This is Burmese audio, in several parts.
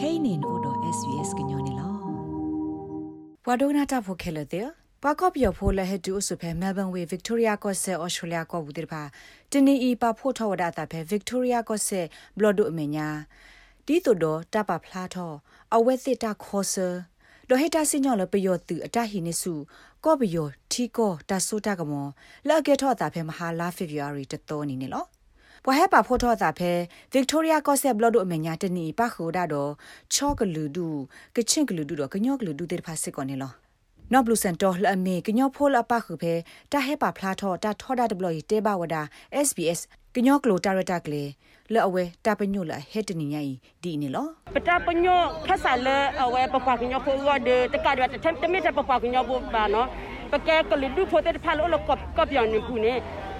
kainin odo svs gnyone lo wadona ta pho khele de ပကော့ပြော်ဖိုလဟက်တူဆုဖဲမဲလ်ဘန်ဝေဗစ်တိုးရီယာကော့ဆဲဩစတြေးလျကောဘူးတိဖာတနီအီပါဖို့ထောဝဒတာဖဲဗစ်တိုးရီယာကော့ဆဲဘလော့ဒိုအမညာဒီတိုဒတပဖလာထောအဝဲစစ်တာခေါ်ဆာဒိုဟက်တာစညောလပယောတူအတဟိနေစုကော့ဘယောထီကောတဆူတာကမောလာကေထောတာဖဲမဟာလာဖေဗရီရီတတော်နေနေလော ပဝဟပါဖို့ထောတာဖဲဗစ်တိုးရီယာကော့ဆက်ဘလော့ဒိုအမညာတနီပါခိုဒါတော့ချောကလူဒူကချင်းကလူဒူတော့ကညောကလူဒူတဲ့ဖာစစ်ကောနေလောနော်ဘလူစန်တော်လအမေကညောဖိုးလပခုဖဲတာဟဲပါဖလာထောတာထောဒါဒဘလီတေဘဝဒါ SBS ကညောကလိုတာရတာကလေလောအဝဲတာပညိုလဟက်တနီညာဒီနေလောပတာပညိုဖဆာလအဝဲပပကညောဖိုးရတဲ့တကရတဲ့တမစ်တပပကညောဘူပါနော်ပကဲကလေဒူဖိုတဲ့ဖာလောကပ်ကပ်ယောင်နေပူနေ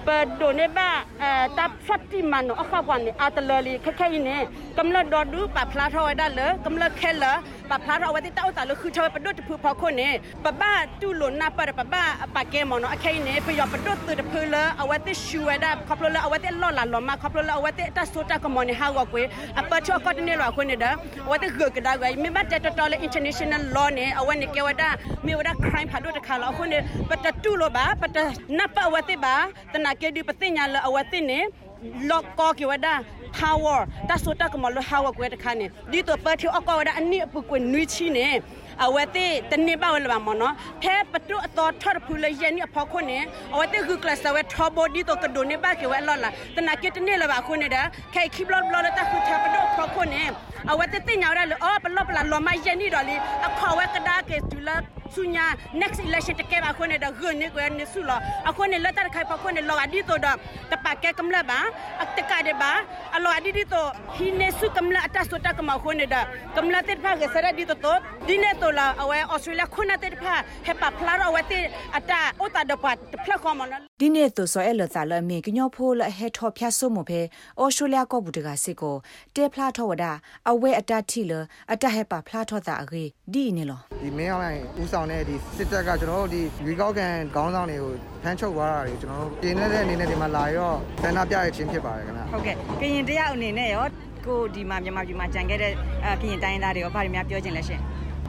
ပဒိုနေပါအဲတပ်ဖတ်တိမန်အခါကန်အတလလီခခဲနေကမ္လဒဒူပဖလာထောဒါလေကမ္လခဲလာပဖလာထောဝတိတောက်တာလခုထောပဒုတ်ဖူဖောက်ခွနေပပတူလွန်နာပရပပပကေမနအခဲနေပယပဒုတ်တူဖူလအဝတိရှူဝဒါခပလလအဝတိလောလာလောမခပလလအဝတိတဆိုတာကမနဟာဝကွေအပချောကတ်နေလောခွနေဒါဝတိဂကဒါဂိုင်မိမတတတော်လေ international law နေအဝနေကေဝဒါမိဝဒါ crime ဖဒုတ်ခါလောခွနေပတတူလောပါပတနပဝတိပါတနာ na ke di pati nya la awati ne lo ko ki wada power ta so ta ko lo hawa ko ta khane di to pa thi ko wada ani pu ko nui chi ne အဝတိတနေပါဝလပါမနော်ဖဲပတုအတော်ထထဖူလရနေဖောက်ခွနေအဝတိခုကလစဝဲထဘောဒီတော့ကဒိုနေပါကေဝဲလော်လာတနာကေတနေလပါခွနေတာခဲခိဘလော့ဘလော့တခုထပတုဖောက်ခွနေအဝတိတင်ညာရလောပလော့ပလာလောမရနေတော်လီအခေါ်ဝဲကဒါကေတူလာ ဆုညာ next election တကယ်ပါခုနေတာဂွနေကွနေဆုလာအခုနေလက်တခိုင်ပါခုနေလောအဒီတော့တပကဲကမလပါအတကတဲ့ပါအလောအဒီဒီတော့ဟိနေဆုကမလအတဆွတကမခုနေတာကမလတဲ့ဖာကစရ ဒီတော့ဒီနေတော့လာအဝဲဩစတြေးလျခုနတဲ့ဖာဟေပါဖလာရောဝဲတဲ့အတအိုတာဒပတ်ဖလက်ခေါမနဒီနေတော့ဆိုအဲလသာလမေကညောဖိုးလဟဲထောဖျာဆုမဖဲဩစတြေးလျကောဘူးတကစစ်ကိုတဲဖလာထောဝဒအဝဲအတတိလအတဟဲပါဖလာထောတာအခေဒီနေလောဒီမင်းအောင်လိုက်ဦးဆောင်တဲ့ဒီစစ်တပ်ကကျွန်တော်တို့ဒီရွေးကောက်ခံခေါင်းဆောင်တွေကိုဖမ်းချုပ်သွားတာတွေကျွန်တော်တို့တင်နေတဲ့အနေနဲ့ဒီမှာလာရောဆန္ဒပြရခြင်းဖြစ်ပါတယ်ခင်ဗျဟုတ်ကဲ့ကရင်တယောက်အနေနဲ့ရောကိုဒီမှာမြန်မာပြည်မှာကြံခဲ့တဲ့ကရင်တိုင်းသားတွေရောဘာတွေများပြောချင်လဲရှင်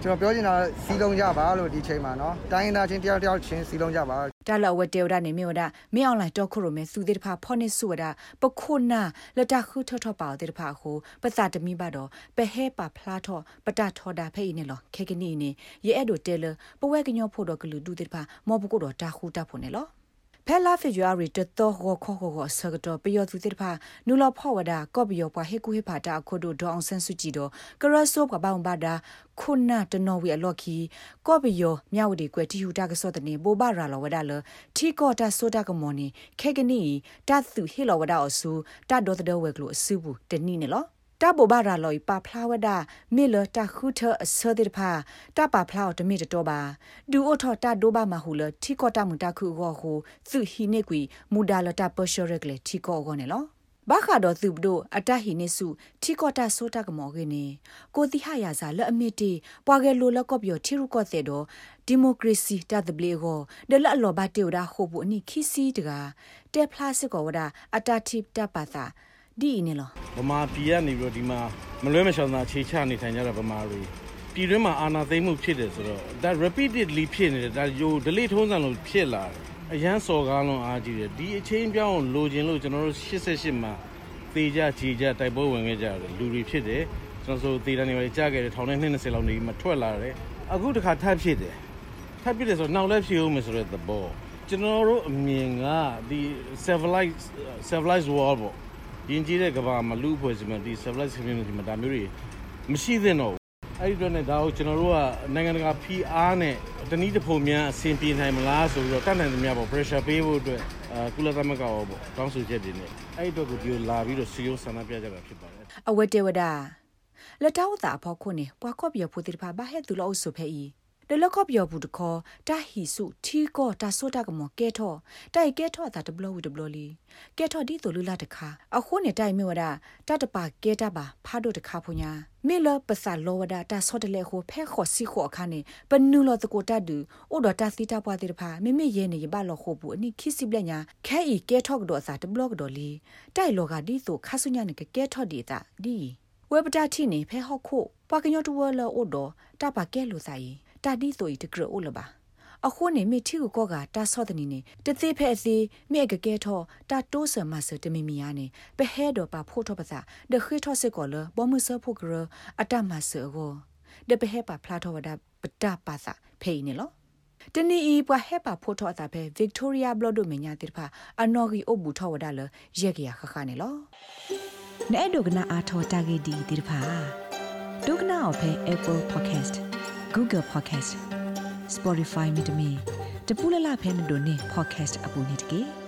ကျွန်တော်ပြောချင်တာစီးလုံးကြပါလို့ဒီချိန်မှာနော်တိုင်းသားချင်းတယောက်တယောက်ချင်းစီးလုံးကြပါတလဝတေဝဒနေမြေဝဒမင်းအွန်လိုင်းတော့ခုရမဲစုသေးတဖာဖောနေစုဝဒပခုနာလတခုထထပါတဲ့တဖာဟုပစတမီပါတော့ပဟဲပါဖလားထောပတထောတာဖဲ့နေလောခေကနီနေရဲအဲ့တို့တဲလပဝဲကညောဖို့တော့ကလူဒူတဲ့တဖာမောဘကိုတော့တာခုတာဖို့နေလော ဖဲလာဖေဂျွာရီတတော်ခေါခေါခေါဆကတော့ပယောသူတိဖာနူလဖောဝဒါကော့ပယောပွားဟေကူဟေဖာတာခုဒိုဒေါအောင်ဆန်းစုကြည်တော့ကရဆော့ကပောင်ဘာဒါခုနာတနော်ဝီအလော့ခီကော့ပယောမြဝတီကွယ်တီဟူတာကစောတဲ့နေပိုဘာရာလောဝဒါလထီကောတာဆိုတာကမော်နီခေကနီတတ်သူဟေလောဝဒါအဆူတတ်တော်တဲ့ဝဲကလို့အဆူဘူးတနီနေလော တဘဘာရာလောပါဖလာဝဒမေလတခုထအစဒိဖာတပါဖလာတမေတတော်ပါဒူအိုထတဒိုဘာမဟုလထီကောတမူတခုဟောဟုသူဟိနေကွီမူဒါလတပရှောရက်လေထီကောကောနေလောဘာခါတော့သူဘဒိုအတဟိနေစုထီကောတာဆိုတာကမောကေနေကိုတိဟယာစာလက်အမီတီပွာကဲလိုလက်ကော့ပြောထီရုကော့တဲ့တော့ဒီမိုကရေစီတတ်တပလေကိုဒလအလောဘတေဝဒါခုဘူးအနိခီစီတကတဲဖလာစစ်ကောဝဒါအတတိတပါသာ ဒီနေလောဗမာပြည်ကနေပြီးတော့ဒီမှာမလွဲမရှောင်သာခြေချနေထိုင်ကြတာဗမာတွေပြည်တွင်းမှာအာဏာသိမ်းမှုဖြစ်တယ်ဆိုတော့ဒါ repeatedly ဖြစ်နေတယ်ဒါယို delay ထုံးစံလို့ဖြစ်လာတယ်အရန်စော်ကားလွန်အားကြီးတယ်ဒီအချင်းပြောင်းလိုချင်လို့ကျွန်တော်တို့88မှာသေကြခြေကြတိုက်ပွဲဝင်ခဲ့ကြတယ်လူတွေဖြစ်တယ်ကျွန်တော်ဆိုသေတန်းနေပါကြားခဲ့တယ်ထောင်ထဲ20လောက်နေမှထွက်လာတယ်အခုတခါထပ်ဖြစ်တယ်ထပ်ဖြစ်တယ်ဆိုတော့နောက်လည်းဖြစ်အောင်မယ်ဆိုတဲ့သဘောကျွန်တော်တို့အမြင်ကဒီ civilized civilized world ပေါ့ ယဉ်ကျေးတဲ့ကဘာမှာလူအဖွဲ့အစည်းမှာဒီ civilized community မှာဒါမျိုးတွေမရှိသင့်တော့ဘူးအဲ့ဒီတော့ねဒါကိုကျွန်တော်တို့ကနိုင်ငံတကာ PR နဲ့တနည်းတစ်ပုံများအဆင်ပြေနိုင်မလားဆိုပြီးတော့တတ်နိုင်သမျှပေါ့ pressure ပေးဖို့အတွက်အာကုလသမဂ္ဂရောပေါ့တောင်းဆိုချက်တွေနဲ့အဲ့ဒီအတွက်ကိုဒီလိုလာပြီးတော့စီယိုဆန္ဒပြကြတာဖြစ်ပါတယ်အဝတ်တေဝဒလက်တောက်တာဖောက်ခုနေပွားကော့ပြဖို့တိဖာဘာဟဲ့သူလို့ဆိုဖဲဤ တလကော့ပြောဘူးတခေါ်တာဟီစုထီကောတာဆိုတာကမောကဲထောတိုက်ကဲထောတာတဘလဝီတဘလလီကဲထောဒီတိုလူလာတခါအခုနေတိုင်မြေဝဒတတပါကဲတာပါဖားတို့တခါဖုညာမေလပစလောဝဒတာဆော့တလေကိုဖဲခေါ်စီခေါ်အခါနေပနူလောတကိုတတ်ဒူအိုဒတာစီတာပွားတဲ့ဖာမိမိရဲနေရပါလောခုဘူးအနိခိစီပလညာခဲဤကဲထော့ကတော့စာတဘလော့ကတော့လီတိုင်လောကဒီဆိုခါဆုညာနေကဲထော့ဒီတာဒီဝဲပတာတိနေဖဲဟော့ခိုပကညောတဝလောအိုဒတပါကဲလိုဆိုင် တာဒီဆိုဤတကရအိုလပါအခုနေမိတီကိုကတာဆော့တနီနေတသိဖဲအစီမြေကကဲထောတာတိုးဆမဆတမီမီယာနေပဟဲတော့ပါဖို့ထောပစာဒခိထောစစ်ကောလဘောမဆဖို့ကရအတမဆကိုဒပဟဲပါဖလာထောဝဒပတပါစာဖေးနေလောတနီဤပွားဟဲပါဖို့ထောအတာဖဲဗစ်တိုးရီယာဘလော့ဒိုမညာတိဖာအနော်ဂီအိုဘူထောဝဒလရက်ကြရခခနေလောနဲ့ဒုကနာအာထောတာဂေဒီတိဖာဒုကနာအဖဲ Apple Podcast Google Podcast Spotify မြေတမီတပူလလဖဲနေတို့နေ podcast အပူနေတကေ